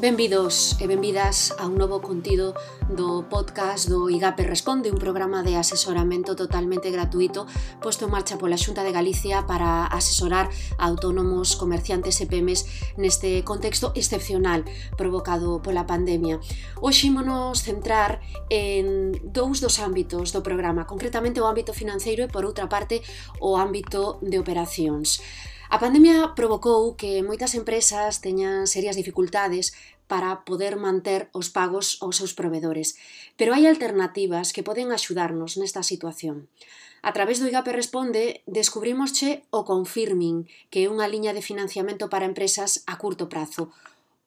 Benvidos e benvidas a un novo contido do podcast do IGAPE Responde, un programa de asesoramento totalmente gratuito posto en marcha pola Xunta de Galicia para asesorar a autónomos, comerciantes e pemes neste contexto excepcional provocado pola pandemia. Hoxe ímonos centrar en dous dos ámbitos do programa, concretamente o ámbito financeiro e, por outra parte, o ámbito de operacións. A pandemia provocou que moitas empresas teñan serias dificultades para poder manter os pagos aos seus provedores, pero hai alternativas que poden axudarnos nesta situación. A través do IGAPE Responde descubrimosche o Confirming, que é unha liña de financiamento para empresas a curto prazo.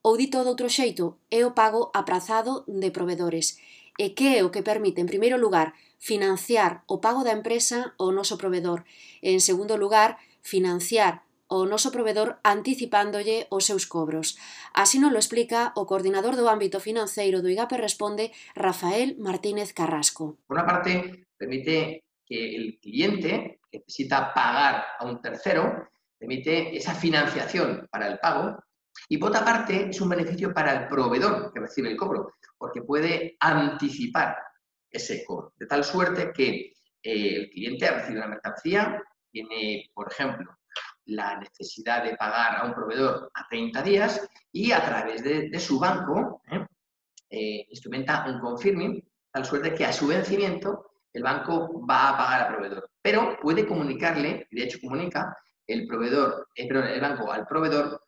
Ou dito doutro xeito, é o pago aprazado de provedores. E que é o que permite, en primeiro lugar, financiar o pago da empresa ao noso provedor, e en segundo lugar, financiar o noso provedor anticipándolle os seus cobros. Así nos lo explica o coordinador do ámbito financeiro do IGAPE Responde, Rafael Martínez Carrasco. Por una parte, permite que el cliente necesita pagar a un tercero, permite esa financiación para el pago y por otra parte es un beneficio para el proveedor que recibe el cobro, porque puede anticipar ese cobro, de tal suerte que eh, el cliente ha recibido una mercancía, tiene, por ejemplo, la necesidad de pagar a un proveedor a 30 días y a través de, su banco ¿eh? Eh, instrumenta un confirming, tal suerte que a su vencimiento el banco va a pagar al proveedor. Pero puede comunicarle, y de hecho comunica, el proveedor, eh, el banco al proveedor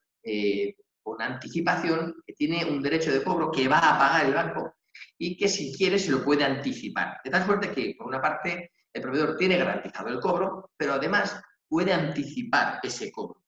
con anticipación que tiene un derecho de cobro que va a pagar el banco y que si quiere se lo puede anticipar. De tal suerte que, por una parte, el proveedor tiene garantizado el cobro, pero además puede anticipar ese cobro.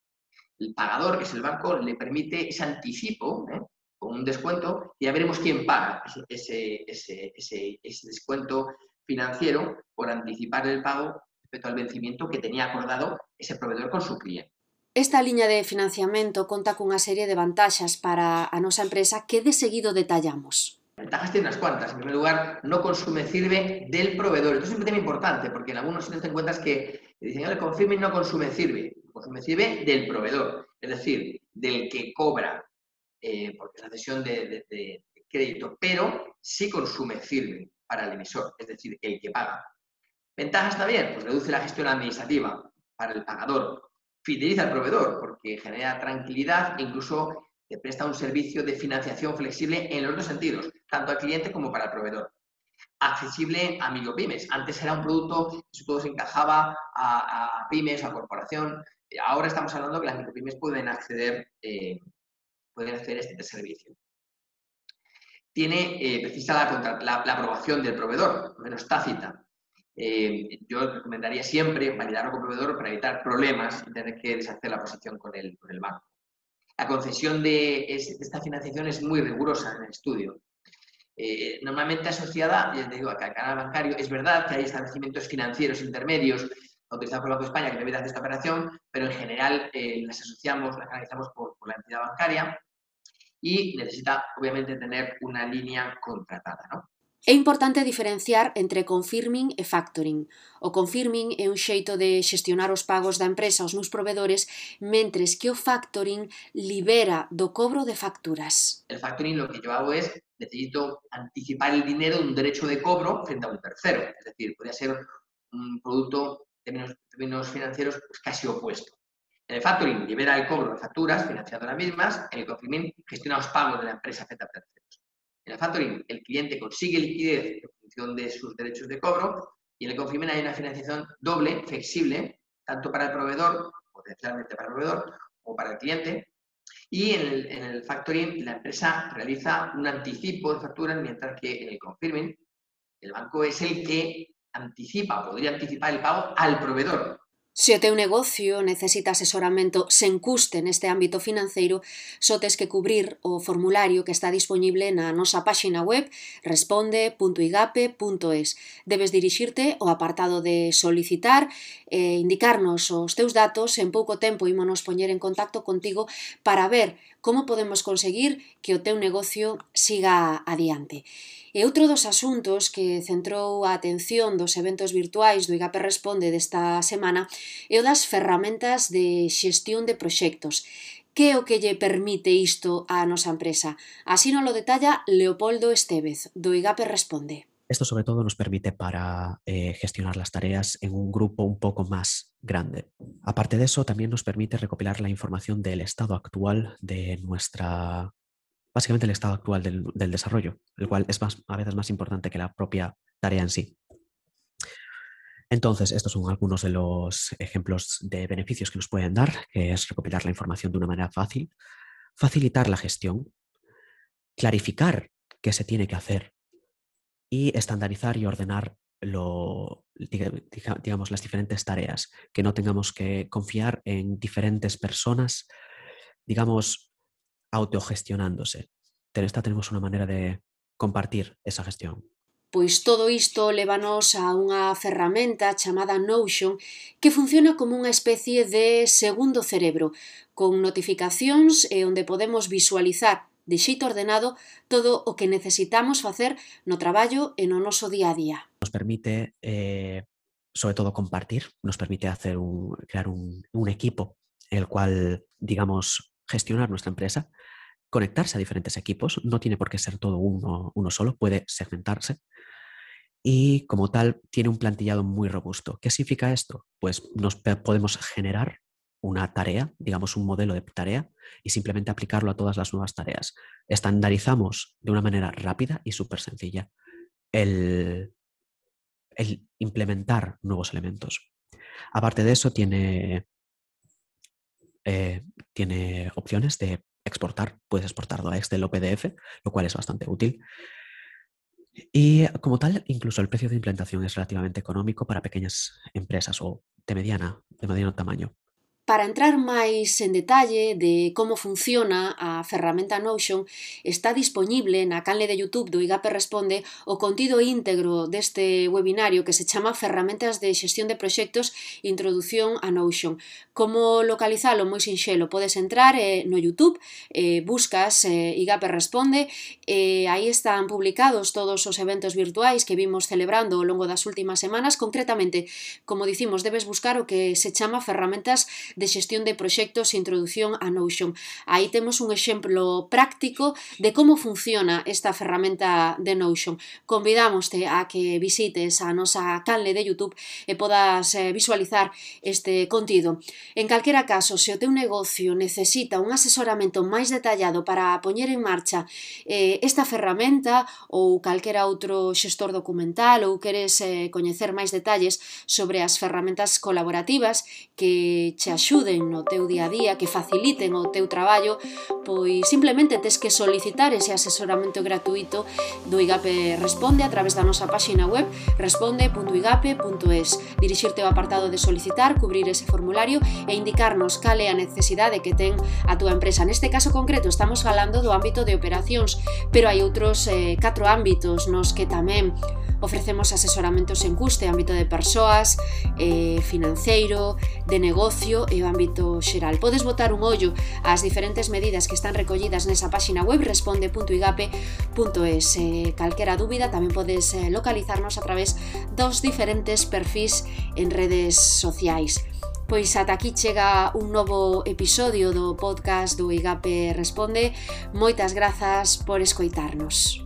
El pagador, que es el banco, le permite ese anticipo ¿eh? con un descuento y ya veremos quién paga ese, ese, ese, ese descuento financiero por anticipar el pago respecto al vencimiento que tenía acordado ese proveedor con su cliente. Esta liña de financiamento conta cunha serie de vantaxas para a nosa empresa que de seguido detallamos. Ventajas tiene unas cuantas. En primer lugar, no consume sirve del proveedor. Esto es un tema importante porque en algunos sitios te encuentras que el diseñador de confirming no consume sirve, consume sirve del proveedor, es decir, del que cobra, eh, porque es la cesión de, crédito, pero sí consume sirve para el emisor, es decir, el que paga. Ventajas también, pues reduce la gestión administrativa para el pagador, fideliza al proveedor porque genera tranquilidad e incluso te presta un servicio de financiación flexible en los dos sentidos, tanto al cliente como para el proveedor accesible a micropymes. Antes era un producto que todo se encajaba a, pymes, a corporación. Ahora estamos hablando que las micropymes pueden acceder, eh, pueden acceder a este servicio. Tiene, eh, precisa la, aprobación del proveedor, menos tácita. Eh, yo recomendaría siempre validarlo con el proveedor para evitar problemas y tener que deshacer la posición con el, con el banco. La concesión de, esta financiación es muy rigurosa en el estudio. Eh, normalmente asociada, ya te digo, al canal bancario. Es verdad que hay establecimientos financieros intermedios autorizados por el Banco de España que deben hacer esta operación, pero en general eh, las asociamos, las canalizamos por, por, la entidad bancaria y necesita, obviamente, tener una línea contratada. ¿no? É importante diferenciar entre confirming e factoring. O confirming é un xeito de xestionar os pagos da empresa aos meus provedores, mentres que o factoring libera do cobro de facturas. El factoring lo que yo hago es necesito anticipar el dinero de un derecho de cobro frente a un tercero. Es decir, podría ser un producto de menos, términos financieros pues casi opuesto. En el factoring libera el cobro de facturas financiando las mismas, en el confirming gestiona los pagos de la empresa frente a terceros. En el factoring, el cliente consigue liquidez en función de sus derechos de cobro y en el confirming hay una financiación doble, flexible, tanto para el proveedor, potencialmente para el proveedor, o para el cliente. Y en el, en el factoring, la empresa realiza un anticipo de facturas, mientras que en el confirming, el banco es el que anticipa, podría anticipar el pago al proveedor. Se o teu negocio necesita asesoramento sen custe neste ámbito financeiro, só tes que cubrir o formulario que está disponible na nosa páxina web responde.igape.es. Debes dirixirte ao apartado de solicitar e indicarnos os teus datos, en pouco tempo ímonos poñer en contacto contigo para ver como podemos conseguir que o teu negocio siga adiante. E outro dos asuntos que centrou a atención dos eventos virtuais do IGAP Responde desta semana é o das ferramentas de xestión de proxectos. Que é o que lle permite isto á nosa empresa? Así non lo detalla Leopoldo Estevez, do IGAP Responde. Esto sobre todo nos permite para eh, gestionar las tareas en un grupo un poco más grande. Aparte de eso, también nos permite recopilar la información del estado actual de nuestra, básicamente el estado actual del, del desarrollo, el cual es más, a veces más importante que la propia tarea en sí. Entonces, estos son algunos de los ejemplos de beneficios que nos pueden dar, que es recopilar la información de una manera fácil, facilitar la gestión, clarificar qué se tiene que hacer y estandarizar y ordenar lo, digamos, las diferentes tareas, que no tengamos que confiar en diferentes personas, digamos, autogestionándose. Pero esta tenemos una maneira de compartir esa gestión. Pois todo isto levanos a unha ferramenta chamada Notion que funciona como unha especie de segundo cerebro, con notificacións e eh, onde podemos visualizar de xeito ordenado todo o que necesitamos facer no traballo e no día a día. Nos permite, eh, sobre todo, compartir, nos permite hacer un, crear un, un equipo el cual, digamos, gestionar nuestra empresa, conectarse a diferentes equipos, no tiene por qué ser todo uno, uno solo, puede segmentarse y como tal tiene un plantillado muy robusto. ¿Qué significa esto? Pues nos podemos generar una tarea, digamos un modelo de tarea, y simplemente aplicarlo a todas las nuevas tareas. Estandarizamos de una manera rápida y súper sencilla el, implementar nuevos elementos. Aparte de eso, tiene, eh, tiene opciones de exportar. Puedes exportarlo a Excel o PDF, lo cual es bastante útil. Y como tal, incluso el precio de implementación es relativamente económico para pequeñas empresas o de mediana, de mediano tamaño. Para entrar máis en detalle de como funciona a ferramenta Notion, está disponible na canle de YouTube do IGAPE Responde o contido íntegro deste webinario que se chama Ferramentas de xestión de proxectos Introdución a Notion. Como localizalo moi sinxelo, podes entrar eh, no YouTube, eh, buscas eh, IGAPE Responde, eh, aí están publicados todos os eventos virtuais que vimos celebrando ao longo das últimas semanas, concretamente, como dicimos, debes buscar o que se chama Ferramentas de xestión de proxectos e introdución a Notion. Aí temos un exemplo práctico de como funciona esta ferramenta de Notion. Convidámoste a que visites a nosa canle de YouTube e podas eh, visualizar este contido. En calquera caso, se o teu negocio necesita un asesoramento máis detallado para poñer en marcha eh, esta ferramenta ou calquera outro xestor documental ou queres eh, coñecer máis detalles sobre as ferramentas colaborativas que che axuden no teu día a día, que faciliten o teu traballo, pois simplemente tes que solicitar ese asesoramento gratuito do IGAPE Responde a través da nosa páxina web responde.igape.es dirixirte ao apartado de solicitar, cubrir ese formulario e indicarnos cal é a necesidade que ten a túa empresa. Neste caso concreto estamos falando do ámbito de operacións, pero hai outros eh, catro ámbitos nos que tamén Ofrecemos asesoramentos en custe, ámbito de persoas, eh, financeiro, de negocio e o ámbito xeral. Podes botar un ollo ás diferentes medidas que están recollidas nesa páxina web responde.igape.es. Eh, calquera dúbida tamén podes eh, localizarnos a través dos diferentes perfis en redes sociais. Pois ata aquí chega un novo episodio do podcast do IGAPE Responde. Moitas grazas por escoitarnos.